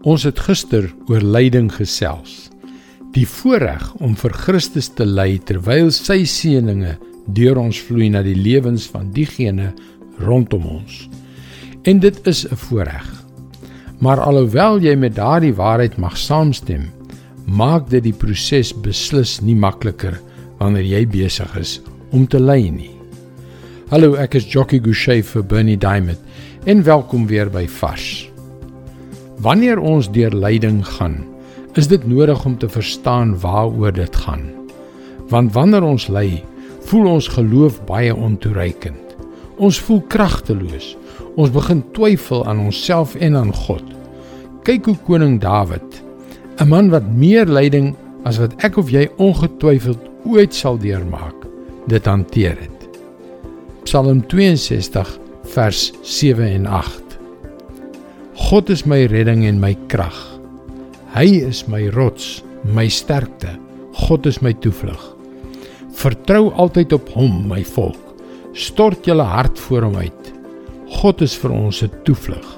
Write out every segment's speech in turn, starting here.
Ons het gister oor lyding gesels. Die voorreg om vir Christus te ly terwyl sy seëninge deur ons vloei na die lewens van diegene rondom ons. En dit is 'n voorreg. Maar alhoewel jy met daardie waarheid mag saamstem, maak dit die proses beslis nie makliker wanneer jy besig is om te ly nie. Hallo, ek is Jockey Gouchee vir Bernie Diamond en welkom weer by Vars. Wanneer ons deur lyding gaan, is dit nodig om te verstaan waaroor dit gaan. Want wanneer ons ly, voel ons geloof baie ontoereikend. Ons voel kragteloos. Ons begin twyfel aan onsself en aan God. Kyk hoe koning Dawid, 'n man wat meer lyding as wat ek of jy ongetwyfeld ooit sal deurmaak, dit hanteer het. Psalm 62 vers 7 en 8 God is my redding en my krag. Hy is my rots, my sterkte. God is my toevlug. Vertrou altyd op hom, my volk. Stort julle hart voor hom uit. God is vir ons 'n toevlug.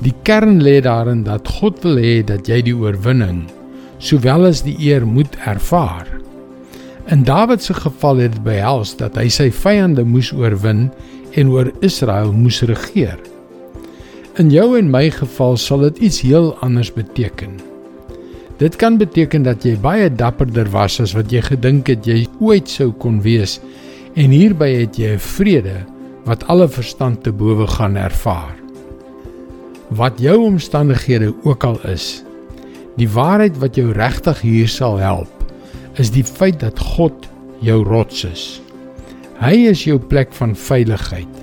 Die kern lê daarin dat God wil hê dat jy die oorwinning sowel as die eer moet ervaar. In Dawid se geval het dit behels dat hy sy vyande moes oorwin en oor Israel moes regeer. In jou en my geval sal dit iets heel anders beteken. Dit kan beteken dat jy baie dapperder was as wat jy gedink het jy ooit sou kon wees en hierby het jy 'n vrede wat alle verstand te bowe gaan ervaar. Wat jou omstandighede ook al is, die waarheid wat jou regtig hier sal help, is die feit dat God jou rots is. Hy is jou plek van veiligheid.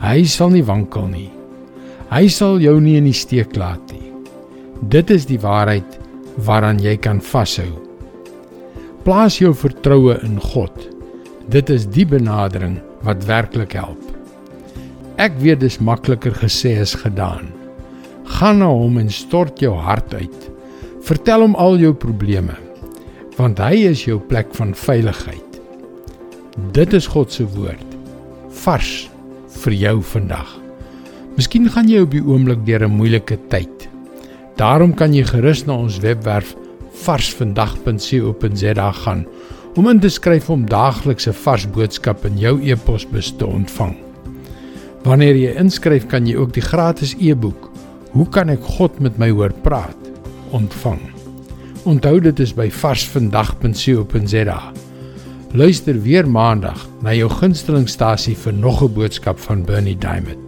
Hy sal nie wankel nie. Hy sal jou nie in die steek laat nie. Dit is die waarheid waaraan jy kan vashou. Plaas jou vertroue in God. Dit is die benadering wat werklik help. Ek weet dis makliker gesê as gedaan. Gaan na hom en stort jou hart uit. Vertel hom al jou probleme, want hy is jou plek van veiligheid. Dit is God se woord. Vars vir jou vandag. Miskien gaan jy op die oomblik deur 'n moeilike tyd. Daarom kan jy gerus na ons webwerf varsvandag.co.za gaan om in te skryf om daaglikse vars boodskappe in jou e-posbus te ontvang. Wanneer jy inskryf, kan jy ook die gratis e-boek Hoe kan ek God met my hoor praat ontvang. Onthou dit is by varsvandag.co.za. Luister weer maandag na jou gunstelingstasie vir nog 'n boodskap van Bernie Diamond.